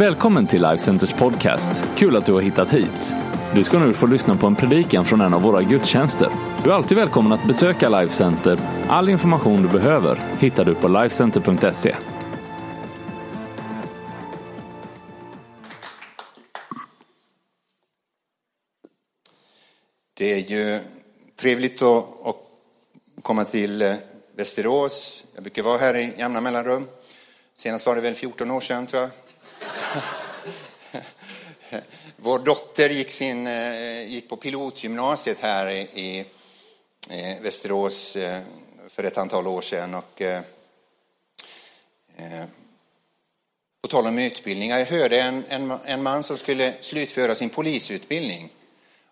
Välkommen till Life Centers podcast. Kul att du har hittat hit. Du ska nu få lyssna på en predikan från en av våra gudstjänster. Du är alltid välkommen att besöka Life Center. All information du behöver hittar du på lifecenter.se. Det är ju trevligt att, komma till eh, Västerås. Jag brukar vara här i jämna mellanrum. Senast var det väl 14 år sedan, tror jag. Vår dotter gick, sin, eh, gick på pilotgymnasiet här i, i eh, Västerås eh, för ett antal år sedan. Och, på tal om utbildningar, jag hörde en, en, en man som skulle slutföra sin polisutbildning.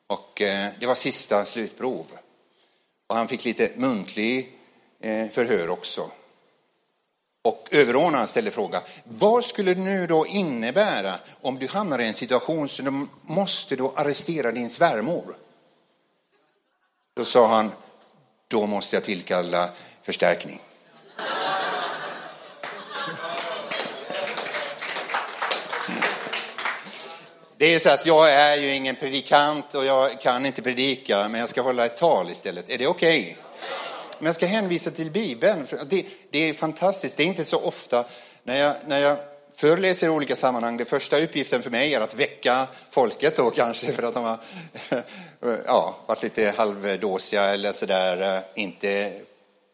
Och det var sista slutprov. Och han fick lite muntlig förhör också. Och överordnaren ställde frågan, vad skulle det nu då innebära om du hamnar i en situation så du måste då arrestera din svärmor? Då sa han, då måste jag tillkalla förstärkning. Det är så att jag är ju ingen predikant och jag kan inte predika, men jag ska hålla ett tal istället. Är det okej? Okay? Men jag ska hänvisa till Bibeln. Det, det, är fantastiskt. Det är inte så ofta när jag, när jag föreläser i olika sammanhang. Det första uppgiften för mig är att väcka folket då kanske för att de har ja, varit lite halvdåsiga eller sådär, eh, inte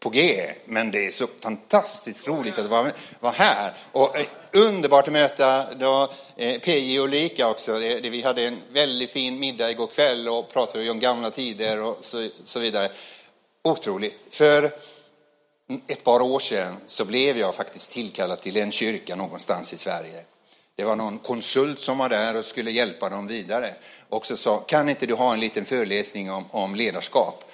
på G. Men det är så fantastiskt roligt att vara, vara här. Och eh, underbart att möta då, eh, PJ och Lika också. Det, det, vi hade en väldigt fin middag igår kväll och pratade om gamla tider och så, så vidare. Otroligt. För ett par år sedan så blev jag faktiskt tillkallad till en kyrka någonstans i Sverige. Det var någon konsult som var där och skulle hjälpa dem vidare. Och så sa, kan inte du ha en liten föreläsning om, om ledarskap?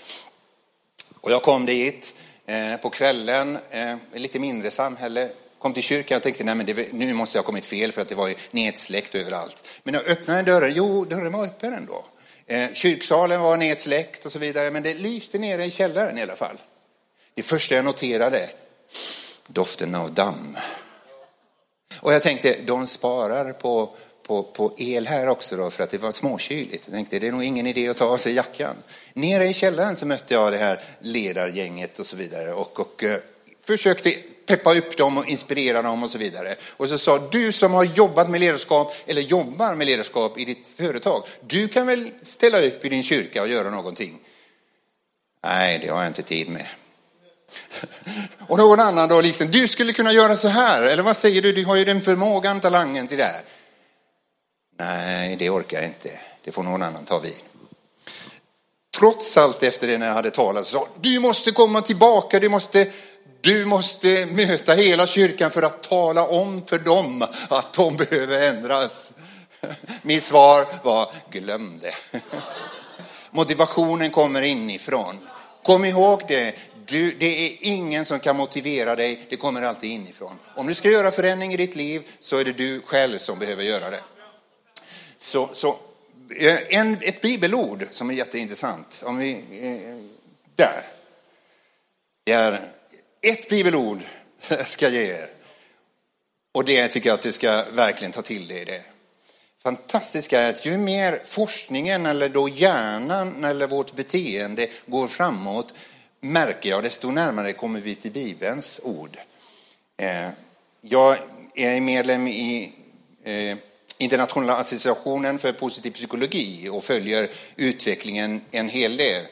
Och jag kom dit eh, på kvällen, eh, lite mindre samhälle, kom till kyrkan och tänkte, nej men det, nu måste jag ha kommit fel för att det var nedsläckt överallt. Men jag öppnade dörren, jo dörren var öppen ändå. Eh, kyrksalen var nedsläckt och så vidare, men det lyste nere i källaren i alla fall. Det första jag noterade, doften av damm. Och jag tänkte, de sparar på, på, på el här också då, för att det var småkyligt. Jag tänkte, det är nog ingen idé att ta av sig jackan. Nere i källaren så mötte jag det här ledargänget och så vidare och, och uh, försökte peppa upp dem och inspirera dem och så vidare. Och så sa, du som har jobbat med ledarskap eller jobbar med ledarskap i ditt företag, du kan väl ställa upp i din kyrka och göra någonting? Nej, det har jag inte tid med. Och någon annan då liksom, du skulle kunna göra så här, eller vad säger du, du har ju den förmågan, talangen till det här. Nej, det orkar jag inte, det får någon annan ta vid. Trots allt efter det när jag hade talat så du måste komma tillbaka, du måste du måste möta hela kyrkan för att tala om för dem att de behöver ändras. Mitt svar var, glöm det. Motivationen kommer inifrån. Kom ihåg det, du, det är ingen som kan motivera dig, det kommer alltid inifrån. Om du ska göra förändring i ditt liv så är det du själv som behöver göra det. Så, så eh, en, ett bibelord som är jätteintressant, om vi, eh, där. Det är ett bibelord ska jag ge er. Och det tycker jag att du ska verkligen ta till dig det. Fantastiska är att ju mer forskningen eller då hjärnan eller vårt beteende går framåt märker jag, desto närmare kommer vi till Bibelns ord. Eh, jag är medlem i eh, Internationella associationen för positiv psykologi och följer utvecklingen en hel del.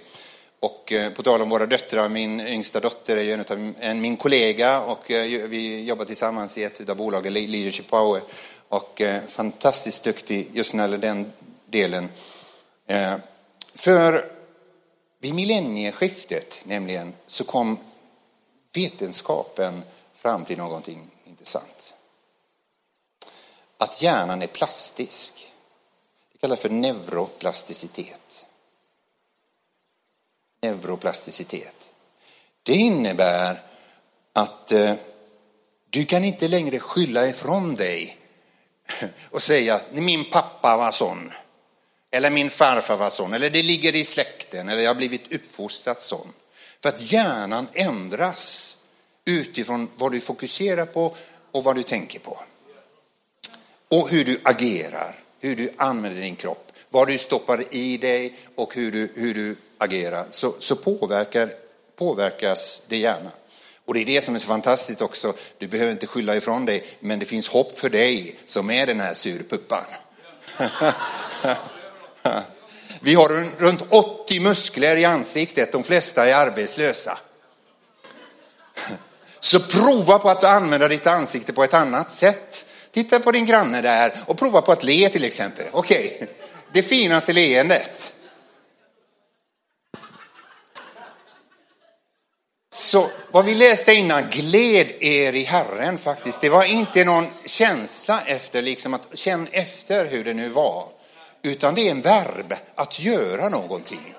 Och eh, på tal om våra döttrar, min yngsta dotter är ju en, av, en min kollega och eh, vi jobbar tillsammans i ett av bolagen, Leadership Power. Och eh, fantastiskt duktig just när det gäller den delen. För vid millennieskiftet nämligen så kom vetenskapen fram till någonting intressant. Att hjärnan är plastisk. Det kallas för neuroplasticitet neuroplasticitet. Det innebär att eh, du kan inte längre skylla ifrån dig och säga att min pappa var sån. Eller min farfar var sån. Eller det ligger i släkten. Eller jag har blivit uppfostrad sån. För att hjärnan ändras utifrån vad du fokuserar på och vad du tänker på. och hur du agerar, hur du använder din kropp, vad du stoppar i dig och hur du, hur du agerar, så, så påverkar, påverkas det gärna. Och det är det som är så fantastiskt också. Du behöver inte skylla ifrån dig, men det finns hopp för dig som är den här surpuppan. Vi har runt 80 muskler i ansiktet, de flesta är arbetslösa. Så prova på att använda ditt ansikte på ett annat sätt. Titta på din granne där och prova på att le till exempel. Okej, okay det finaste leendet. Så vad vi läste innan, gled er i Herren faktiskt. Det var inte någon känsla efter, liksom att känn efter hur det nu var. Utan det är en verb, att göra någonting.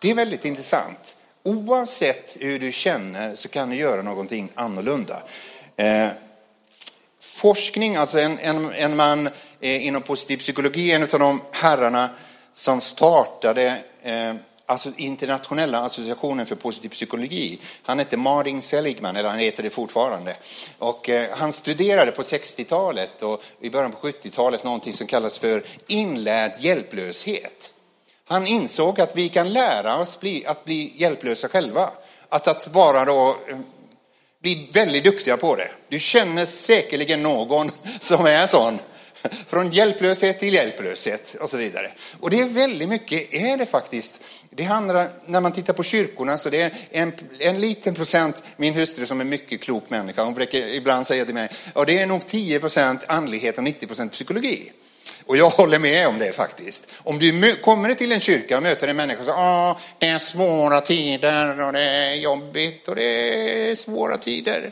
Det är väldigt intressant. Oavsett hur du känner så kan du göra någonting annorlunda. Eh, forskning, alltså en, en, en man eh, Eh, inom positiv psykologi, en av de herrarna som startade eh, alltså internationella associationen för positiv psykologi. Han hette Martin Seligman, eller han heter det fortfarande. Och eh, han studerade på 60-talet och i början på 70-talet någonting som kallas för inlärd hjälplöshet. Han insåg att vi kan lära oss bli, att bli hjälplösa själva. Att, att bara då eh, bli väldigt duktiga på det. Du känner säkerligen någon som är sån. Från hjälplöshet till hjälplöshet och så vidare. Och det är väldigt mycket, är det faktiskt. Det handlar, när man tittar på kyrkorna, så det är en, en liten procent, min hustru som är mycket klok människa, hon brukar ibland säga till mig, och det är nog 10 procent andlighet och 90 procent psykologi. Och jag håller med om det faktiskt. Om du kommer till en kyrka och möter en människa och säger ah, det är svåra tider och det är jobbigt och det är svåra tider.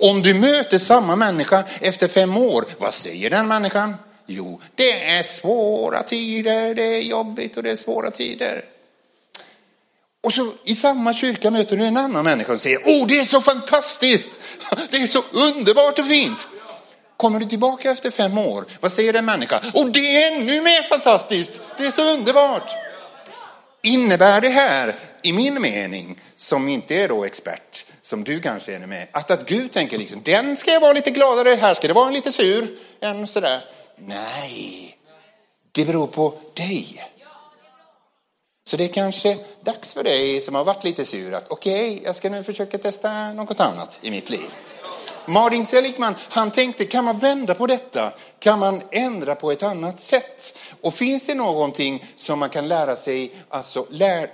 Om du möter samma människa efter fem år, vad säger den människan? Jo, det är svåra tider, det är jobbigt och det är svåra tider. Och så i samma kyrka möter du en annan människa och säger, åh det är så fantastiskt, det är så underbart och fint. Kommer du tillbaka efter fem år, vad säger den människa? Och det är ännu mer fantastiskt, det är så underbart. Innebär det här, i min mening, som inte är då expert, som du kanske är med, att, att Gud tänker liksom, den ska jag vara lite gladare, här ska det vara en lite sur, en sådär. Nej, det beror på dig. Så det är kanske dags för dig som har varit lite sur att okej, okay, jag ska nu försöka testa något annat i mitt liv. Martin Seligman, han tänkte, kan man vända på detta? Kan man ändra på ett annat sätt? Och finns det någonting som man kan lära sig, alltså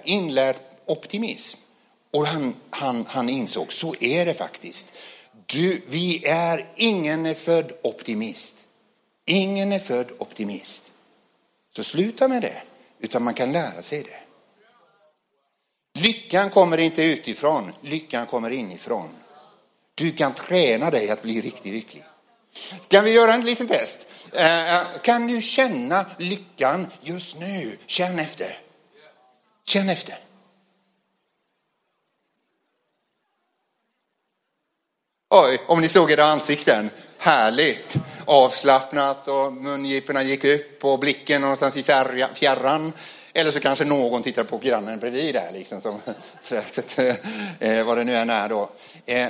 inlärd optimism? Och han, han, han insåg, så är det faktiskt. Du, vi är, ingen är född optimist. Ingen är född optimist. Så sluta med det, utan man kan lära sig det. Lyckan kommer inte utifrån, lyckan kommer inifrån. Du kan träna dig att bli riktigt lycklig. Kan vi göra en liten test? Eh, eh, kan du känna lyckan just nu? Känn efter. Känn efter. Oj, om ni såg era ansikten. Härligt. Avslappnat och mungiporna gick upp och blicken någonstans i fjärran. Eller så kanske någon tittar på grannen bredvid där, liksom, som, så, så, eh, eh, vad det nu än är då. Eh,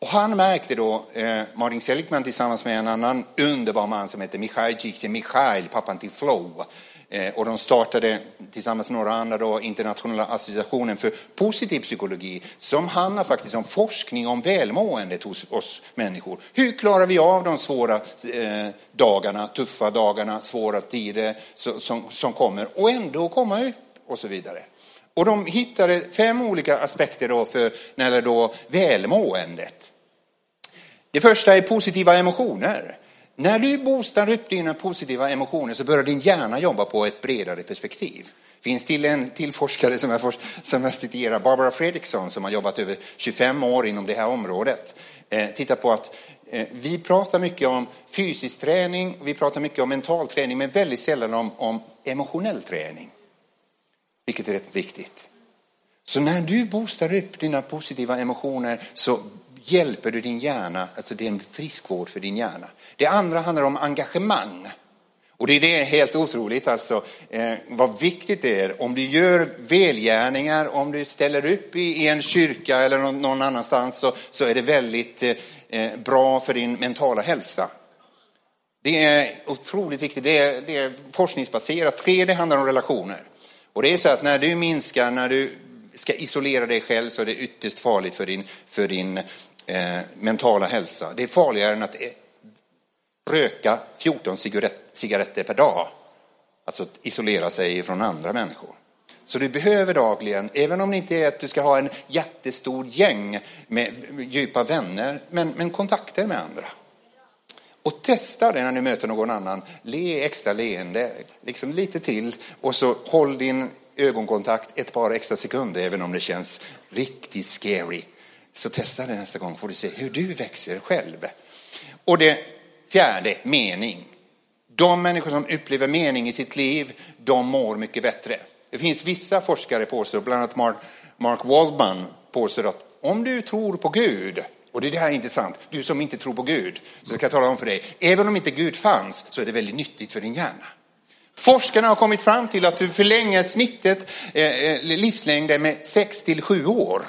och han märkte då, eh, Martin Seligman tillsammans med en annan underbar man som heter Mikhail Csikszentmihalyi, pappan till Flow. Eh, och de startade tillsammans med några andra då, internationella associationen för positiv psykologi som handlar faktiskt om forskning om välmåendet hos oss människor. Hur klarar vi av de svåra eh, dagarna, tuffa dagarna, svåra tider som, som, som kommer och ändå komma upp och så vidare. Och de hittade fem olika aspekter då för när det då välmåendet. Det första är positiva emotioner. När du boostar upp dina positiva emotioner så börjar din hjärna jobba på ett bredare perspektiv. Det finns till en till forskare som jag, som jag citerar, Barbara Fredriksson, som har jobbat över 25 år inom det här området. Eh, titta på att eh, vi pratar mycket om fysisk träning, vi pratar mycket om mental träning, men väldigt sällan om, om emotionell träning. Vilket är rätt viktigt. Så när du boostar upp dina positiva emotioner så hjälper du din hjärna, alltså det är en friskvård för din hjärna. Det andra handlar om engagemang. Och det är det helt otroligt alltså, eh, vad viktigt det är. Om du gör välgärningar, om du ställer upp i, i en kyrka eller någon, någon annanstans så, så är det väldigt eh, eh, bra för din mentala hälsa. Det är otroligt viktigt. Det är, det är forskningsbaserat. Tre, det handlar om relationer. Och det är så att när du minskar, när du ska isolera dig själv så är det ytterst farligt för din, för din eh, mentala hälsa. Det är farligare än att eh, röka 14 cigaretter per dag. Alltså isolera sig från andra människor. Så du behöver dagligen, även om det inte är att du ska ha en jättestor gäng med djupa vänner, men, men kontakter med andra. Och testa det när du möter någon annan. Le extra leende, liksom lite till och så håll din ögonkontakt ett par extra sekunder även om det känns riktigt scary. Så testa det nästa gång får du se hur du växer själv. Och det fjärde, mening. De människor som upplever mening i sitt liv, de mår mycket bättre. Det finns vissa forskare påstår, bland annat Mark, Mark Waldman påstår att om du tror på Gud, och det här är intressant, du som inte tror på Gud, så ska jag tala om för dig, även om inte Gud fanns så är det väldigt nyttigt för din hjärna. Forskarna har kommit fram till att du förlänger snittet, eh, eh livslängden med 6 till 7 år.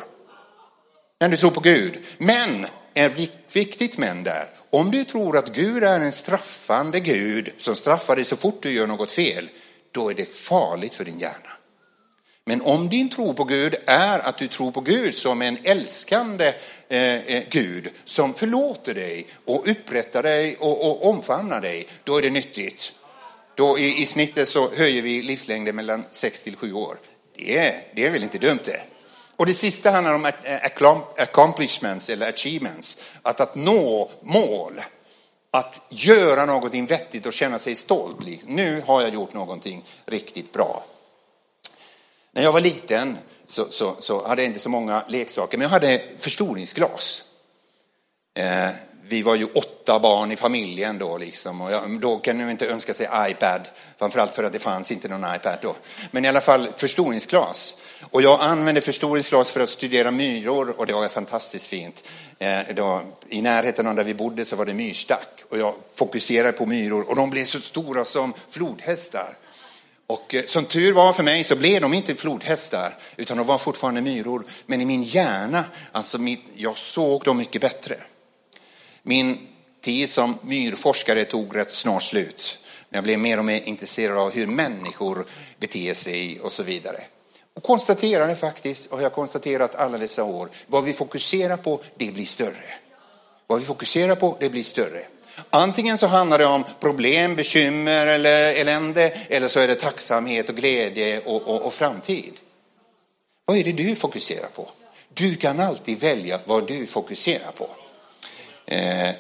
När du tror på Gud. Men, ett viktigt men där, om du tror att Gud är en straffande Gud som straffar dig så fort du gör något fel, då är det farligt för din hjärna. Men om din tro på Gud är att du tror på Gud som en älskande eh, eh Gud som förlåter dig och upprättar dig och, och omfamnar dig, då är det nyttigt. Då i, i snittet så höjer vi livslängden mellan 6 till 7 år. Det det är väl inte dumt det? Och det sista handlar om eh, accomplishments eller achievements, att, att nå mål att göra någonting vettigt och känna sig stolt. Nu har jag gjort någonting riktigt bra. När jag var liten så, så, så hade jag inte så många leksaker, men jag hade förstoringsglas. Eh, vi var ju åtta barn i familjen då liksom och jag, då kan man inte önska sig iPad, framförallt för att det fanns inte någon iPad då. Men i alla fall förstoringsglas. Och jag använde förstoringsglas för att studera myror och det var fantastiskt fint. Eh, då, I närheten av där vi bodde så var det myrstack och jag fokuserade på myror och de blev så stora som flodhästar. Och eh, som tur var för mig så blev de inte flodhästar utan de var fortfarande myror. Men i min hjärna, alltså mitt, jag såg dem mycket bättre. Min tid som myrforskare tog rätt snart slut. Jag blev mer och mer intresserad av hur människor beter sig och så vidare. Och konstaterade faktiskt, och jag har konstaterat alla dessa år, vad vi fokuserar på, det blir större. Vad vi fokuserar på, det blir större. Antingen så handlar det om problem, bekymmer eller elände, eller så är det tacksamhet och glädje och, och, och framtid. Vad är det du fokuserar på? Du kan alltid välja vad du fokuserar på. Eh,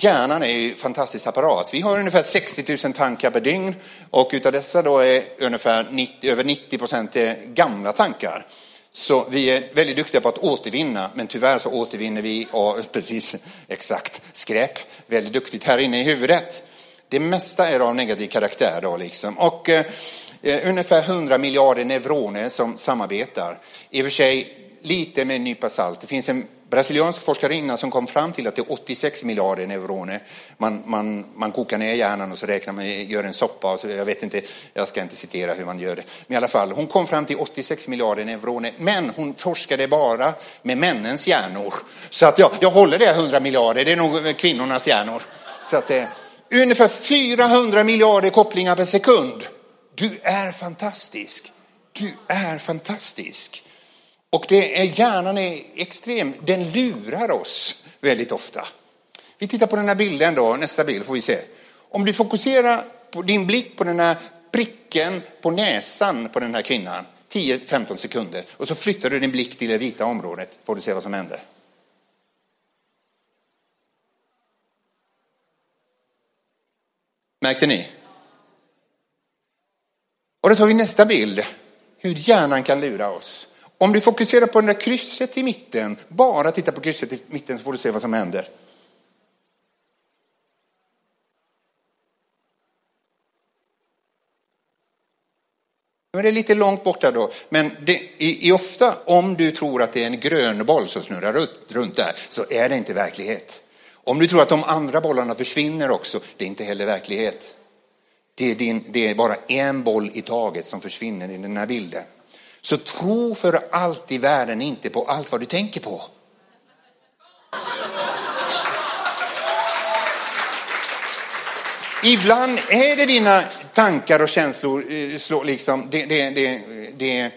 hjärnan är ju en fantastisk apparat. Vi har ungefär 60 000 tankar per dygn och utav dessa då är ungefär 90, över 90 procent gamla tankar. Så vi är väldigt duktiga på att återvinna, men tyvärr så återvinner vi, och precis exakt, skräp väldigt duktigt här inne i huvudet. Det mesta är av negativ karaktär då liksom. Och eh, eh ungefär 100 miljarder neuroner som samarbetar. I och för sig lite med en nypa salt. Det finns en brasiliansk forskarinna som kom fram till att det är 86 miljarder neuroner. Man, man, man kokar ner hjärnan och så räknar man, gör en soppa. Och så, jag vet inte, jag ska inte citera hur man gör det. Men i alla fall, hon kom fram till 86 miljarder neuroner. Men hon forskade bara med männens hjärnor. Så att ja, jag håller det 100 miljarder, det är nog kvinnornas hjärnor. Så att eh, ungefär 400 miljarder kopplingar per sekund. Du är fantastisk. Du är fantastisk. Och det är, hjärnan är extrem, den lurar oss väldigt ofta. Vi tittar på den här bilden då, nästa bild får vi se. Om du fokuserar på din blick på den här pricken på näsan på den här kvinnan, 10-15 sekunder, och så flyttar du din blick till det vita området, får du se vad som händer. Märkte ni? Och då tar vi nästa bild, hur hjärnan kan lura oss. Om du fokuserar på det där krysset i mitten, bara titta på krysset i mitten så får du se vad som händer. Nu är det lite långt borta då, men det är ofta om du tror att det är en grön boll som snurrar runt där så är det inte verklighet. Om du tror att de andra bollarna försvinner också, det är inte heller verklighet. Det är, din, det är bara en boll i taget som försvinner i den här bilden. Så tro för allt i världen inte på allt vad du tänker på. Ibland är det dina tankar och känslor, eh, som liksom, det, det, det, det,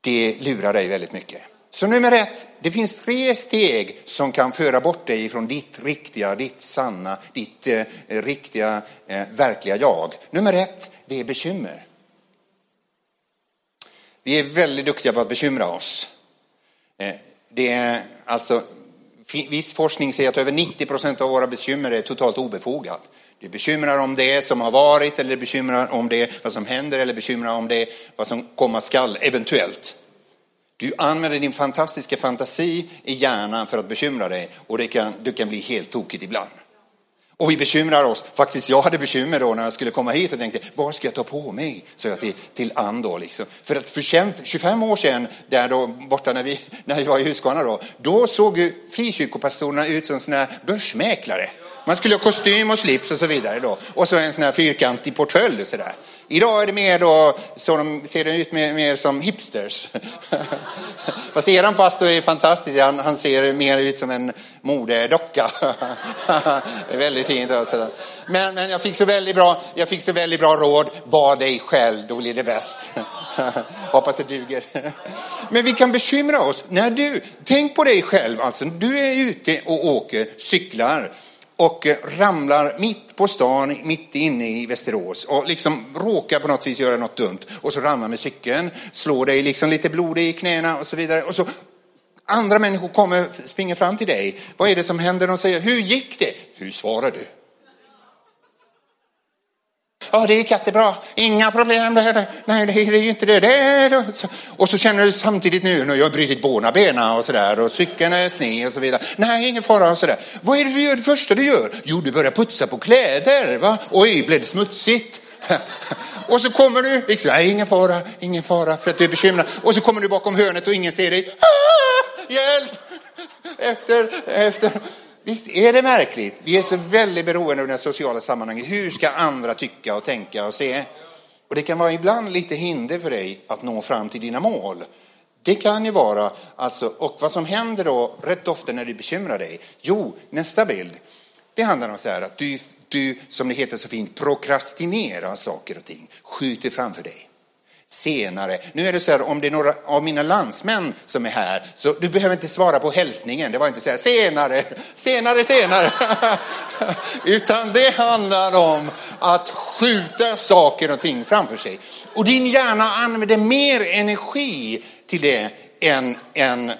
det lurar dig väldigt mycket. Så nummer ett, det finns tre steg som kan föra bort dig från ditt riktiga, ditt sanna, ditt eh, riktiga, eh, verkliga jag. Nummer ett, det är bekymmer. Vi är väldigt duktiga på att bekymra oss. Eh, det är alltså, viss forskning säger att över 90 procent av våra bekymmer är totalt obefogat. Det bekymrar om det som har varit eller det bekymrar om det vad som händer eller bekymrar om det vad som komma skall eventuellt. Du använder din fantastiska fantasi i hjärnan för att bekymra dig och det kan, du kan bli helt tokigt ibland. Och vi bekymrar oss. Faktiskt, jag hade bekymmer då när jag skulle komma hit och tänkte, vad ska jag ta på mig? Så jag till, till Ann då liksom. För att för 25 år sedan, där då borta när vi, när vi var i Huskvarna då, då såg ju frikyrkopastorerna ut som sådana börsmäklare. Man skulle ha kostym och slips och så vidare då. Och så en sån här fyrkantig portfölj och sådär. Idag är det mer då, så de ser det ut mer, mer som hipsters. Fast eran pastor är fantastisk, han, han ser mer ut som en modedocka. det är väldigt fint. Alltså. Men, men jag, fick så väldigt bra, jag fick så väldigt bra råd, var dig själv, då blir det bäst. Hoppas det duger. men vi kan bekymra oss. När du, tänk på dig själv, alltså, du är ute och åker, cyklar och eh, ramlar mitt på stan, mitt inne i Västerås och liksom råkar på något vis göra något dumt och så ramlar med cykeln, slår dig liksom lite blod i knäna och så vidare och så andra människor kommer, springer fram till dig. Vad är det som händer? De säger, hur gick det? Hur svarar du? Ja, det gick jättebra. Inga problem. Nej, det är ju inte det. det, är Och så känner du samtidigt nu när jag har brutit båda benen och sådär och cykeln är sned och så vidare. Nej, ingen fara och sådär. Vad är det du gör det första du gör? Jo, du börjar putsa på kläder. Va? Oj, blev det smutsigt? och så kommer du, liksom, nej, ingen fara, ingen fara för att du är bekymrad. Och så kommer du bakom hörnet och ingen ser dig. Ah, hjälp! Efter, efter. Visst är det märkligt? Vi är så väldigt beroende av det sociala sammanhanget. Hur ska andra tycka och tänka och se? Och det kan vara ibland lite hinder för dig att nå fram till dina mål. Det kan ju vara, alltså, och vad som händer då rätt ofta när du bekymrar dig? Jo, nästa bild. Det handlar om så här att du, du, som det heter så fint, prokrastinerar saker och ting, skjuter framför dig senare. Nu är det så här, om det är några av mina landsmän som är här, så du behöver inte svara på hälsningen. Det var inte så här, senare, senare, senare. Utan det handlar om att skjuta saker och ting framför sig. Och din hjärna använder mer energi till det än, än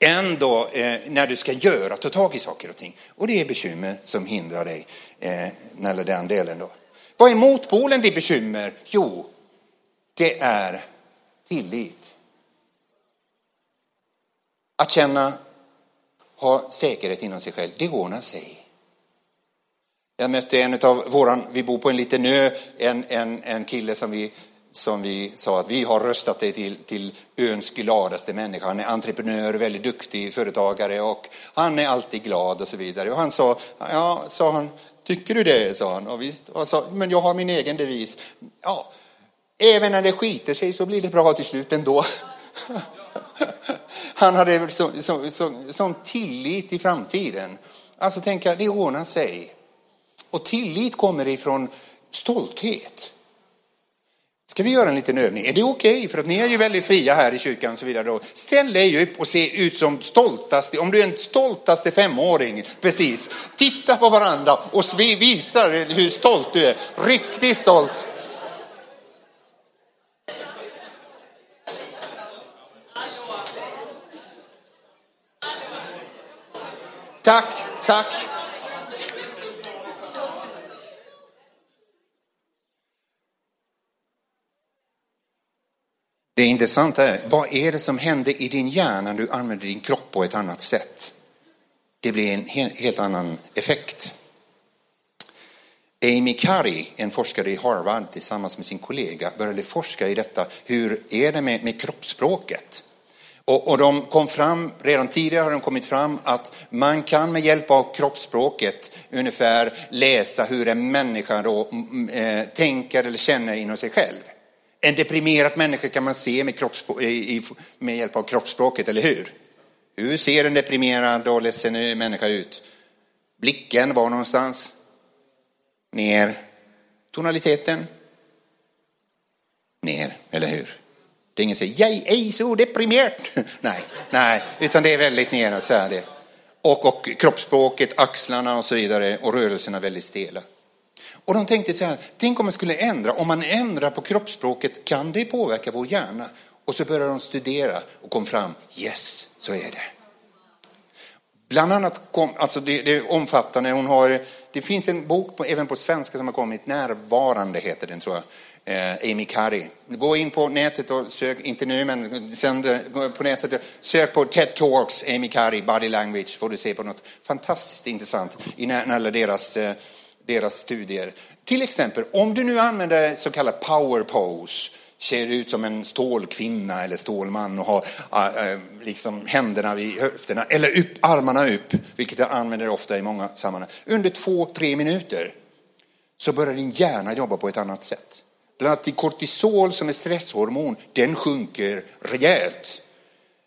än då eh, när du ska göra, ta tag i saker och ting. Och det är bekymmer som hindrar dig eh, när den delen då. Vad är motpolen till bekymmer? Jo, det är tillit. Att känna, ha säkerhet inom sig själv, det ordnar sig. Jag mötte en av våran, vi bor på en liten ö, en, en, en kille som vi, som vi sa att vi har röstat dig till, till öns gladaste människa. Han är entreprenör, väldigt duktig företagare och han är alltid glad och så vidare. Och han sa, ja, sa han, tycker du det? sa han. Och visst, och sa, men jag har min egen devis. Ja, Även när det skiter sig så blir det bra till slut ändå. Han hade så, så, så, sån tillit i framtiden. Alltså tänka, det ordnar sig. Och tillit kommer ifrån stolthet. Ska vi göra en liten övning? Är det okej? Okay? För att ni är ju väldigt fria här i kyrkan. Så vidare. Ställ dig upp och se ut som stoltaste, om du är en stoltaste femåring, precis. Titta på varandra och visa hur stolt du är. Riktigt stolt. Tack. Det intressanta är, vad är det som händer i din hjärna när du använder din kropp på ett annat sätt? Det blir en helt annan effekt. Amy Curry, en forskare i Harvard tillsammans med sin kollega, började forska i detta. Hur är det med, med kroppsspråket? Och, och de kom fram, redan tidigare har de kommit fram att man kan med hjälp av kroppsspråket ungefär läsa hur en människa då, eh, tänker eller känner inom sig själv. En deprimerad människa kan man se med, med hjälp av kroppsspråket, eller hur? Hur ser en deprimerad och ledsen människa ut? Blicken var någonstans? ner. Tonaliteten, ner, eller hur? Det är ingen som säger, jag är så deprimerad. nej, nej, utan det är väldigt nere så är det. Och, och kroppsspråket, axlarna och så vidare och rörelserna väldigt stela. Och de tänkte så här, tänk om man skulle ändra, om man ändrar på kroppsspråket, kan det påverka vår hjärna? Och så började de studera och kom fram, yes, så är det. Bland annat, kom, alltså det, det är omfattande, hon har, det finns en bok på, även på svenska som har kommit, Närvarande heter den tror jag, eh, Amy Curry. Gå in på nätet och sök, inte nu men sen på nätet, sök på TED Talks, Amy Curry, Body Language, får du se på något fantastiskt intressant i alla deras, eh, deras studier. Till exempel, om du nu använder så kallad power pose, ser ut som en stålkvinna eller stålman och har äh, liksom händerna vid höfterna eller upp, armarna upp, vilket jag använder ofta i många sammanhang. Under två, tre minuter så börjar din hjärna jobba på ett annat sätt. Bland annat kortisol som är stresshormon, den sjunker rejält.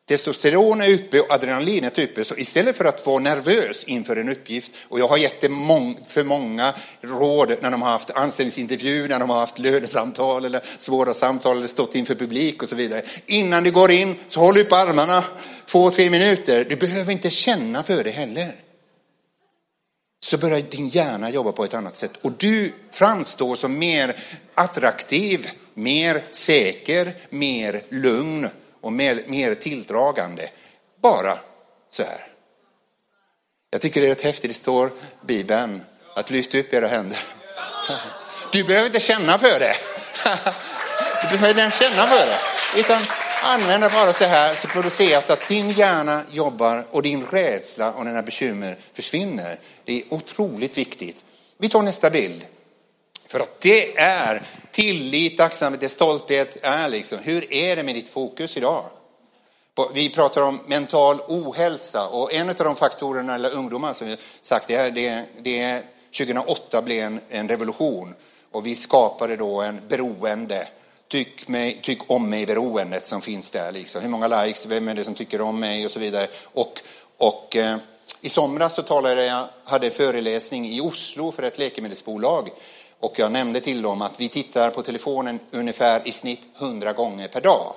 Testosteron är uppe och adrenalinet är uppe. Så istället för att vara nervös inför en uppgift, och jag har gett det för många råd när de har haft anställningsintervju, när de har haft lönesamtal eller svåra samtal eller stått inför publik och så vidare. Innan du går in så håll upp armarna två, tre minuter. Du behöver inte känna för det heller så börjar din hjärna jobba på ett annat sätt. Och du framstår som mer attraktiv, mer säker, mer lugn och mer, mer tilldragande. Bara så här. Jag tycker det är rätt häftigt, det står Bibeln, att lyfta upp era händer. Du behöver inte känna för det. Du behöver inte känna för det. Utan Använd det bara så här så får du se att, att din hjärna jobbar och din rädsla och dina bekymmer försvinner. Det är otroligt viktigt. Vi tar nästa bild. För att det är tillit, tacksamhet, stolthet är liksom, hur är det med ditt fokus idag? Vi pratar om mental ohälsa och en av de faktorerna, eller ungdomar som vi sagt, det, är, det, det 2008 blev en, en revolution och vi skapade då en beroende tyck, mig, tyck om mig-beroendet som finns där. Liksom. Hur många likes, vem är det som tycker om mig och så vidare. Och, och eh, i somras så talade jag, hade föreläsning i Oslo för ett läkemedelsbolag och jag nämnde till dem att vi tittar på telefonen ungefär i snitt 100 gånger per dag.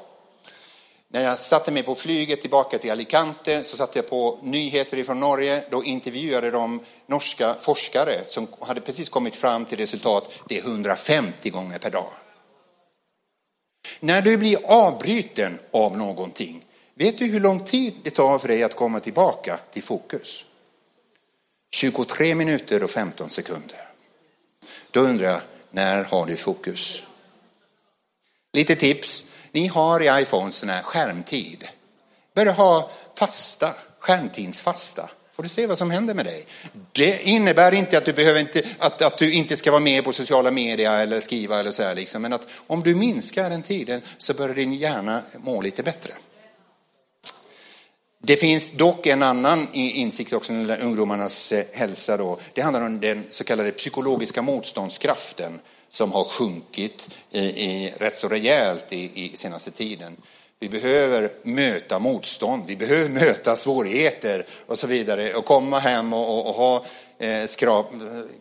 När jag satte mig på flyget tillbaka till Alicante så satte jag på nyheter från Norge. Då intervjuade de norska forskare som hade precis kommit fram till resultat, det är 150 gånger per dag. När du blir avbruten av någonting, vet du hur lång tid det tar för dig att komma tillbaka till fokus? 23 minuter och 15 sekunder. Då undrar jag, när har du fokus? Lite tips. Ni har i iPhone sån här skärmtid. Börja ha fasta, skärmtidsfasta får du se vad som händer med dig. Det innebär inte att du, behöver inte, att, att du inte ska vara med på sociala medier eller skriva eller så här liksom. Men att om du minskar den tiden så börjar din hjärna må lite bättre. Det finns dock en annan insikt också när det gäller ungdomarnas eh, hälsa då. Det handlar om den så kallade psykologiska motståndskraften som har sjunkit i, i, rätt så rejält i, i senaste tiden. Vi behöver möta motstånd, vi behöver möta svårigheter och så vidare och komma hem och, och, och ha eh, skrap,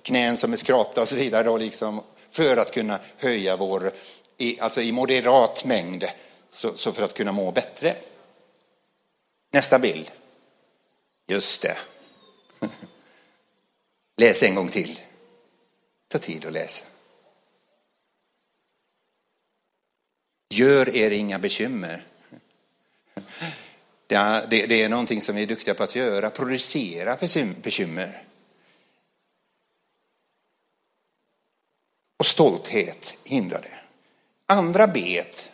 knän som är skrapta och så vidare då liksom, för att kunna höja vår, i, alltså i moderat mängd, så, så för att kunna må bättre. Nästa bild. Just det. Läs en gång till. Ta tid att läsa. Gör er inga bekymmer. Det är, det, det är någonting som vi är duktiga på att göra, producera bekymmer. Och stolthet hindrar det. Andra bet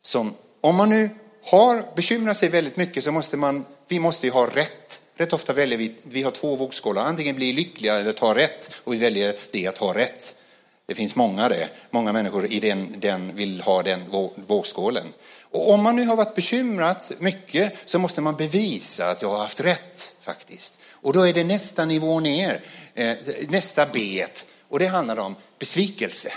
som, om man nu har bekymrat sig väldigt mycket så måste man, vi måste ju ha rätt. Rätt ofta väljer vi, vi har två vågskålar, antingen bli lyckliga eller ta rätt och vi väljer det att ha rätt. Det finns många det. Många människor i den, den vill ha den vågskålen. Och om man nu har varit bekymrat mycket så måste man bevisa att jag har haft rätt faktiskt. Och då är det nästa nivå ner, eh, nästa bet. Och det handlar om besvikelse.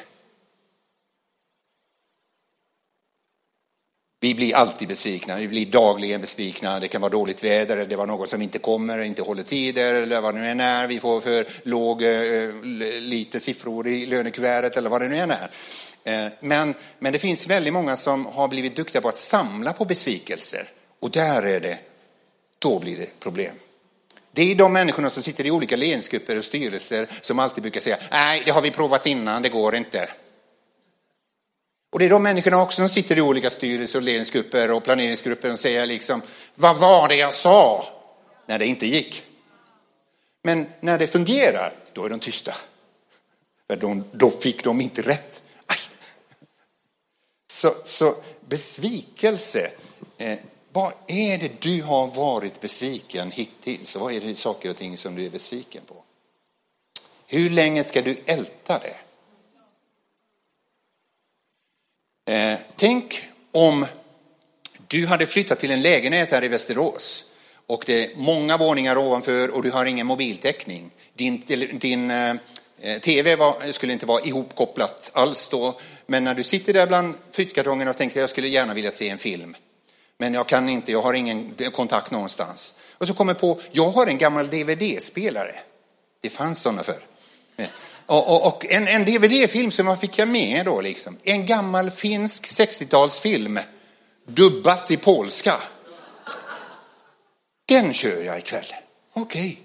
Vi blir alltid besvikna, vi blir dagligen besvikna. Det kan vara dåligt väder, eller det var något som inte kommer, inte håller tider, eller vad det nu än är. Vi får för låg, eh, lite siffror i lönekuvertet, eller vad det nu än är. Eh, men, men det finns väldigt många som har blivit duktiga på att samla på besvikelser. Och där är det, då blir det problem. Det är de människorna som sitter i olika ledningsgrupper och styrelser som alltid brukar säga, nej, det har vi provat innan, det går inte. Och det är de människorna också som sitter i olika styrelser och ledningsgrupper och planeringsgrupper och säger liksom, vad var det jag sa? När det inte gick. Men när det fungerar, då är de tysta. För de, då fick de inte rätt. Så, så besvikelse, eh, vad är det du har varit besviken hittills? Vad är det saker och ting som du är besviken på? Hur länge ska du älta det? Eh, tänk om du hade flyttat till en lägenhet här i Västerås och det är många våningar ovanför och du har ingen mobiltäckning. Din, din eh, eh tv var, skulle inte vara ihopkopplat alls då, men när du sitter där bland flyttkartongerna och tänker jag skulle gärna vilja se en film, men jag kan inte, jag har ingen kontakt någonstans. Och så kommer på, jag har en gammal DVD-spelare. Det fanns sådana förr. Eh, och, och, och en, en DVD-film som jag fick med då liksom. En gammal finsk 60-talsfilm. Dubbat till polska. Den kör jag ikväll. Okej. Okay.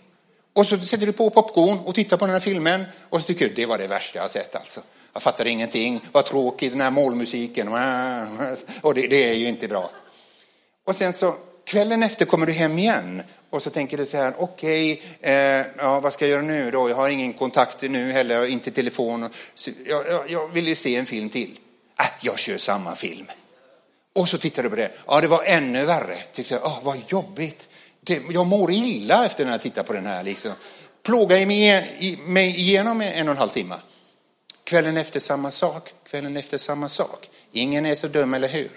Och så sätter du på popcorn och tittar på den här filmen och så tycker du det var det värsta jag har sett alltså. Jag fattar ingenting, vad tråkigt den här målmusiken och det, det är ju inte bra. Och sen så kvällen efter kommer du hem igen och så tänker du så här, okej, okay, eh, ja, vad ska jag göra nu då? Jag har ingen kontakt nu heller, inte telefon. Jag, jag, jag vill ju se en film till. Äh, jag kör samma film. Och så tittar du på det. Ja, det var ännu värre. Tyckte jag, oh, vad jobbigt. Jag mår illa efter när jag tittar på den här. Liksom. Plågar mig igenom en och en halv timme. Kvällen efter samma sak, kvällen efter samma sak. Ingen är så dum, eller hur?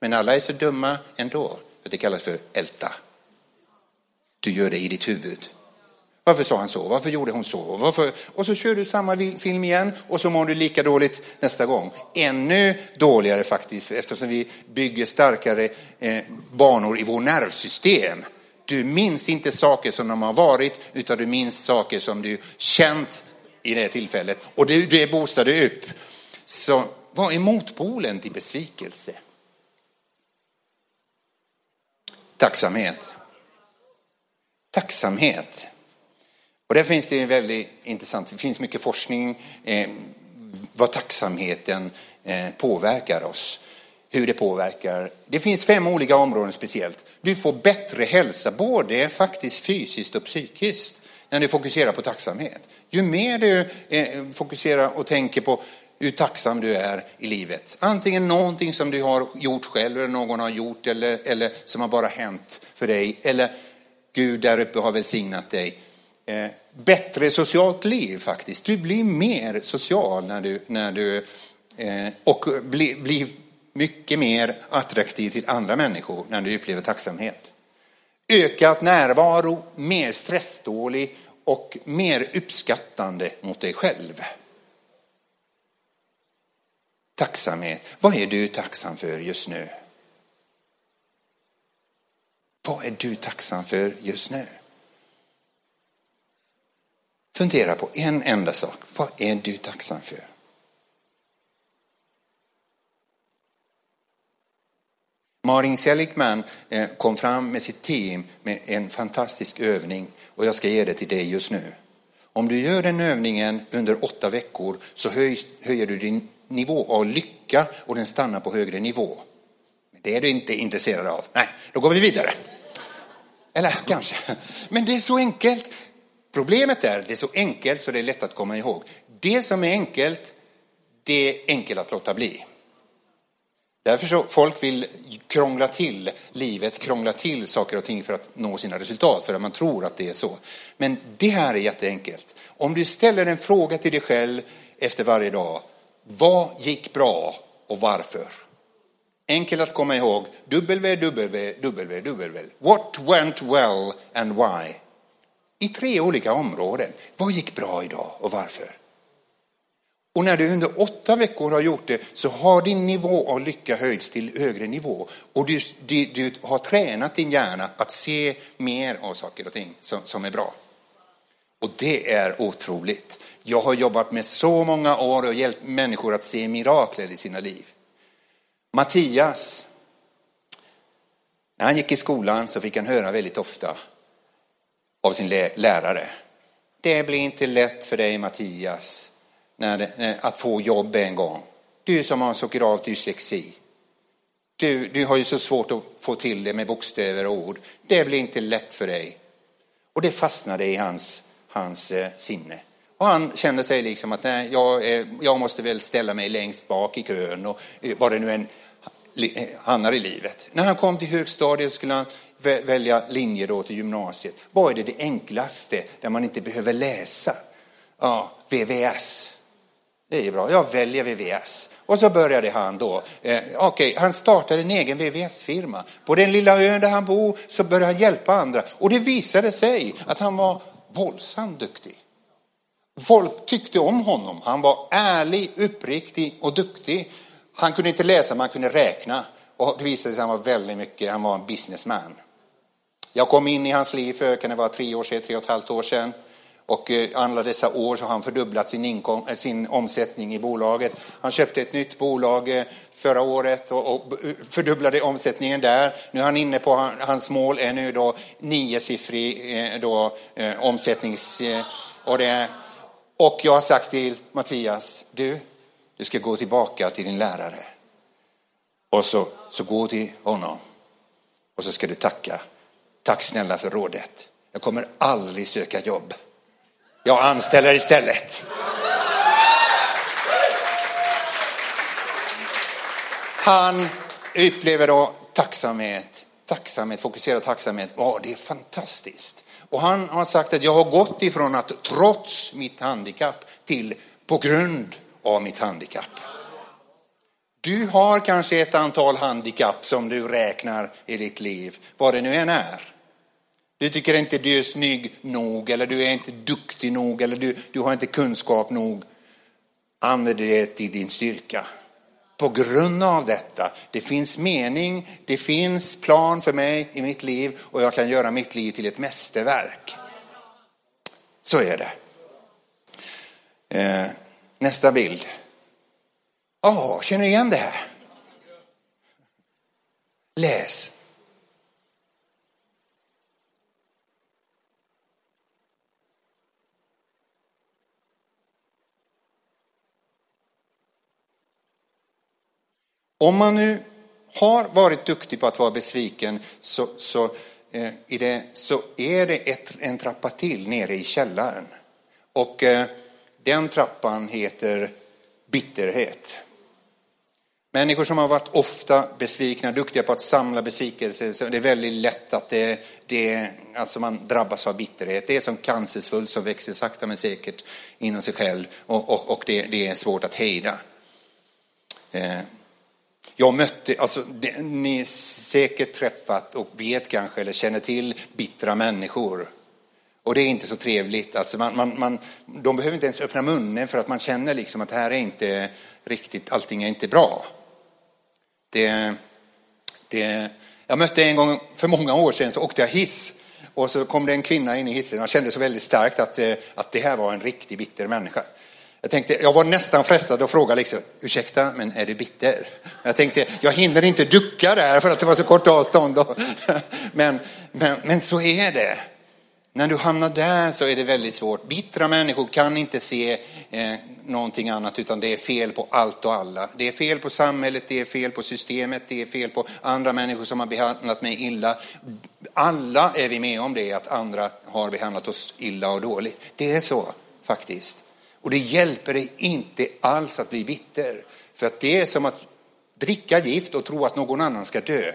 Men alla är så dumma ändå. Det kallas för älta. Du gör det i ditt huvud. Varför sa han så? Varför gjorde hon så? Varför? Och så kör du samma film igen och så mår du lika dåligt nästa gång. Ännu dåligare faktiskt eftersom vi bygger starkare eh, banor i vår nervsystem. Du minns inte saker som de har varit utan du minns saker som du känt i det tillfället. Och det, det boostar du upp. Så vad är motpolen till besvikelse? Tacksamhet. Tacksamhet. Och där finns det väldigt intressant, det finns mycket forskning eh, vad tacksamheten eh, påverkar oss. Hur det påverkar. Det finns fem olika områden speciellt. Du får bättre hälsa, både faktiskt fysiskt och psykiskt, när du fokuserar på tacksamhet. Ju mer du eh, fokuserar och tänker på hur tacksam du är i livet. Antingen någonting som du har gjort själv eller någon har gjort eller, eller som har bara hänt för dig. Eller Gud där uppe har välsignat dig. Eh, bättre socialt liv faktiskt. Du blir mer social när du, när du eh, och blir bli mycket mer attraktiv till andra människor när du upplever tacksamhet. Ökat närvaro, mer stressdålig och mer uppskattande mot dig själv. Tacksamhet. Vad är du tacksam för just nu? Vad är du tacksam för just nu? Fundera på en enda sak. Vad är du tacksam för? Marin Seligman eh, kom fram med sitt team med en fantastisk övning och jag ska ge det till dig just nu. Om du gör den övningen under åtta veckor så höjer du din nivå av lycka och den stannar på högre nivå. Men det är du inte intresserad av. Nej, då går vi vidare. Eller kanske. Men det är så enkelt. Problemet är, det är så enkelt så det är lätt att komma ihåg. Det som är enkelt, det är enkelt att låta bli. Därför så folk vill krångla till livet, krångla till saker och ting för att nå sina resultat, för att man tror att det är så. Men det här är jätteenkelt. Om du ställer en fråga till dig själv efter varje dag, vad gick bra och varför? Enkelt att komma ihåg. www. What went well and why? I tre olika områden. Vad gick bra idag och varför? Och när du under åtta veckor har gjort det så har din nivå av lycka höjts till högre nivå. Och du, du, du har tränat din hjärna att se mer av saker och ting som, som är bra. Och det är otroligt. Jag har jobbat med så många år och hjälpt människor att se mirakler i sina liv. Mattias, när han gick i skolan så fick han höra väldigt ofta av sin lärare. Det blir inte lätt för dig Mattias när, att få jobb en gång. Du som har så grav dyslexi. Du, du har ju så svårt att få till det med bokstäver och ord. Det blir inte lätt för dig. Och det fastnade i hans, hans eh, sinne. Och han kände sig liksom att nej, jag, jag måste väl ställa mig längst bak i kön och eh, vad det nu än eh, hamnar i livet. När han kom till högstadiet skulle han välja linje då till gymnasiet. Vad är det det enklaste där man inte behöver läsa? Ja, VVS. Det är bra, jag väljer VVS. Och så började han då, eh, okej, okay, han startade en egen VVS-firma. På den lilla ön där han bor så började han hjälpa andra. Och det visade sig att han var våldsamt duktig. Folk tyckte om honom. Han var ärlig, uppriktig och duktig. Han kunde inte läsa, men han kunde räkna. Och det visade sig att han var väldigt mycket, han var en businessman. Jag kom in i hans liv för, kan det vara tre år sedan, tre och ett halvt år sedan. Och eh, alla dessa år så har han fördubblat sin, inkom, eh, sin omsättning i bolaget. Han köpte ett nytt bolag eh, förra året och, fördubblade omsättningen där. Nu är han inne på, hans mål är nu då niosiffrig då, omsättnings... Och, det, och jag har sagt till Mattias, du, du ska gå tillbaka till din lärare. Och så, så gå till honom. Och så ska du tacka. Tack snälla för rådet. Jag kommer aldrig söka jobb. Jag anställer istället. Han upplever då tacksamhet, tacksamhet, fokuserad tacksamhet. Ja, det är fantastiskt. Och han har sagt att jag har gått ifrån att trots mitt handikapp till på grund av mitt handikapp. Du har kanske ett antal handikapp som du räknar i ditt liv, vad det nu än är. Du tycker inte du är snygg nog eller du är inte duktig nog eller du, du har inte kunskap nog. Använd det till din styrka. På grund av detta, det finns mening, det finns plan för mig i mitt liv och jag kan göra mitt liv till ett mästerverk. Så är det. Eh, nästa bild. Ja, oh, känner du igen det här? Läs. Om man nu har varit duktig på att vara besviken så, så, eh, i det, så är det ett, en trappa till nere i källaren. Och eh, den trappan heter bitterhet. Människor som har varit ofta besvikna, duktiga på att samla besvikelser, så det är väldigt lätt att det, det, alltså man drabbas av bitterhet. Det är som cancersvulst som växer sakta men säkert inom sig själv och, och, och det, det, är svårt att hejda. Eh, jag mötte, alltså, det, ni är säkert träffat och vet kanske eller känner till bittra människor. Och det är inte så trevligt. Alltså man, man, man, de behöver inte ens öppna munnen för att man känner liksom att här är inte riktigt, allting är inte bra. Det, det, jag mötte en gång för många år sedan så åkte jag hiss och så kom det en kvinna in i hissen och jag kände så väldigt starkt att, eh, att det här var en riktig bitter människa. Jag tänkte, jag var nästan frestad att fråga liksom, ursäkta, men är du bitter? Jag tänkte, jag hinner inte ducka där för att det var så kort avstånd. Men, men, men så är det. När du hamnar där så är det väldigt svårt. Bittra människor kan inte se eh, någonting annat utan det är fel på allt och alla. Det är fel på samhället, det är fel på systemet, det är fel på andra människor som har behandlat mig illa. Alla är vi med om det, att andra har behandlat oss illa och dåligt. Det är så faktiskt. Och det hjälper dig inte alls att bli bitter. För att det är som att dricka gift och tro att någon annan ska dö.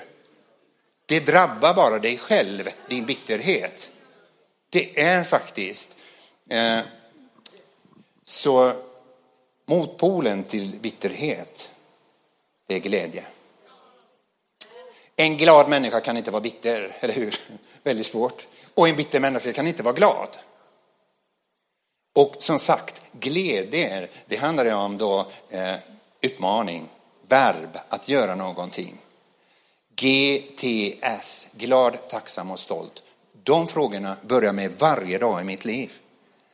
Det drabbar bara dig själv, din bitterhet. Det är faktiskt eh, så motpolen till bitterhet, det är glädje. En glad människa kan inte vara bitter, eller hur? Väldigt svårt. Och en bitter människa kan inte vara glad. Och som sagt, glädje, det handlar ju om då eh, uppmaning, verb, att göra någonting. GTS, glad, tacksam och stolt. De frågorna börjar med varje dag i mitt liv.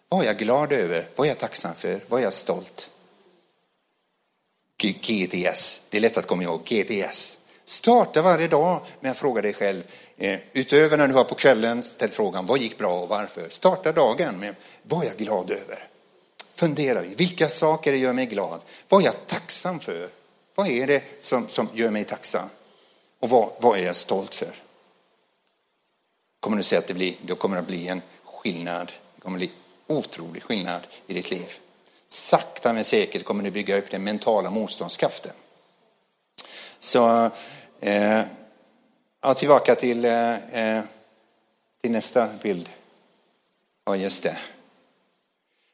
Vad är jag glad över? Vad är jag tacksam för? Vad är jag stolt? GTS, det är lätt att komma ihåg. GTS. Starta varje dag med att fråga dig själv, Eh, utöver när du har på kvällen ställt frågan vad gick bra och varför. Starta dagen med vad är jag glad över? Fundera, vilka saker gör mig glad? Vad är jag tacksam för? Vad är det som, som gör mig tacksam? Och vad, vad är jag stolt för? Kommer du se att det blir, då kommer det att bli en skillnad. Det kommer bli otrolig skillnad i ditt liv. Sakta men säkert kommer du bygga upp den mentala motståndskraften. Så eh, ja, tillbaka till, eh, eh, till nästa bild. Ja, just det.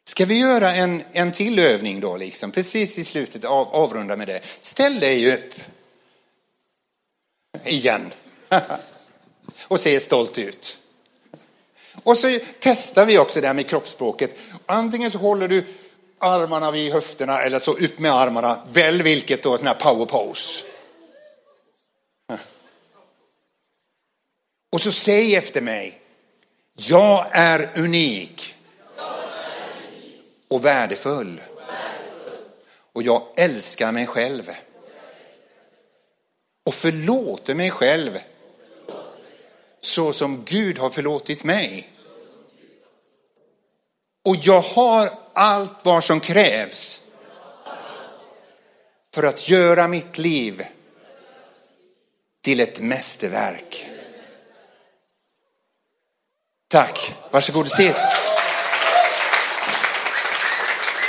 Ska vi göra en, en till övning då, liksom, precis i slutet, av, avrunda med det. Ställ dig upp. Igen. och se stolt ut. Och så testar vi också det här med kroppsspråket. Antingen så håller du armarna vid höfterna eller så upp med armarna. Välj vilket då, sån här power pose. Och så säg efter mig. Jag är unik. Och värdefull. Och jag älskar mig själv. Och förlåter mig själv. Så som Gud har förlåtit mig. Och jag har allt vad som krävs för att göra mitt liv till ett mästerverk. Tack. Varsågod och sitt.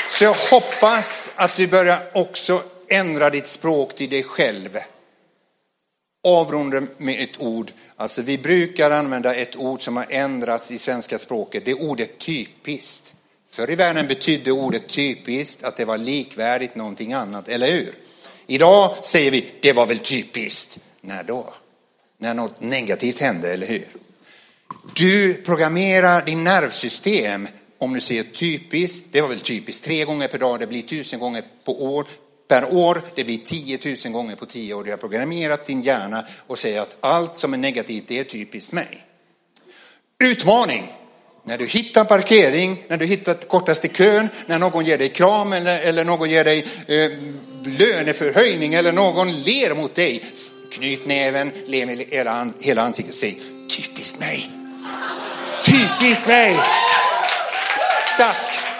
Så jag hoppas att vi börjar också ändra ditt språk till dig själv. Avrunda med ett ord. Alltså vi brukar använda ett ord som har ändrats i svenska språket. Det är ordet typiskt. Förr i världen betydde ordet typiskt att det var likvärdigt någonting annat, eller hur? Idag säger vi, det var väl typiskt. När då? När något negativt hände, eller hur? Du programmerar din nervsystem om du säger typiskt, det var väl typiskt tre gånger per dag, det blir tusen gånger på år, per år, det blir tiotusen gånger på tio år. Du har programmerat din hjärna och säger att allt som är negativt, det är typiskt mig. Utmaning! När du hittar parkering, när du hittar kortaste kön, när någon ger dig kram eller, eller någon ger dig eh, löneförhöjning eller någon ler mot dig. Knyt näven, le med hela ansiktet och säg typiskt mig. Typiskt mig. Tack.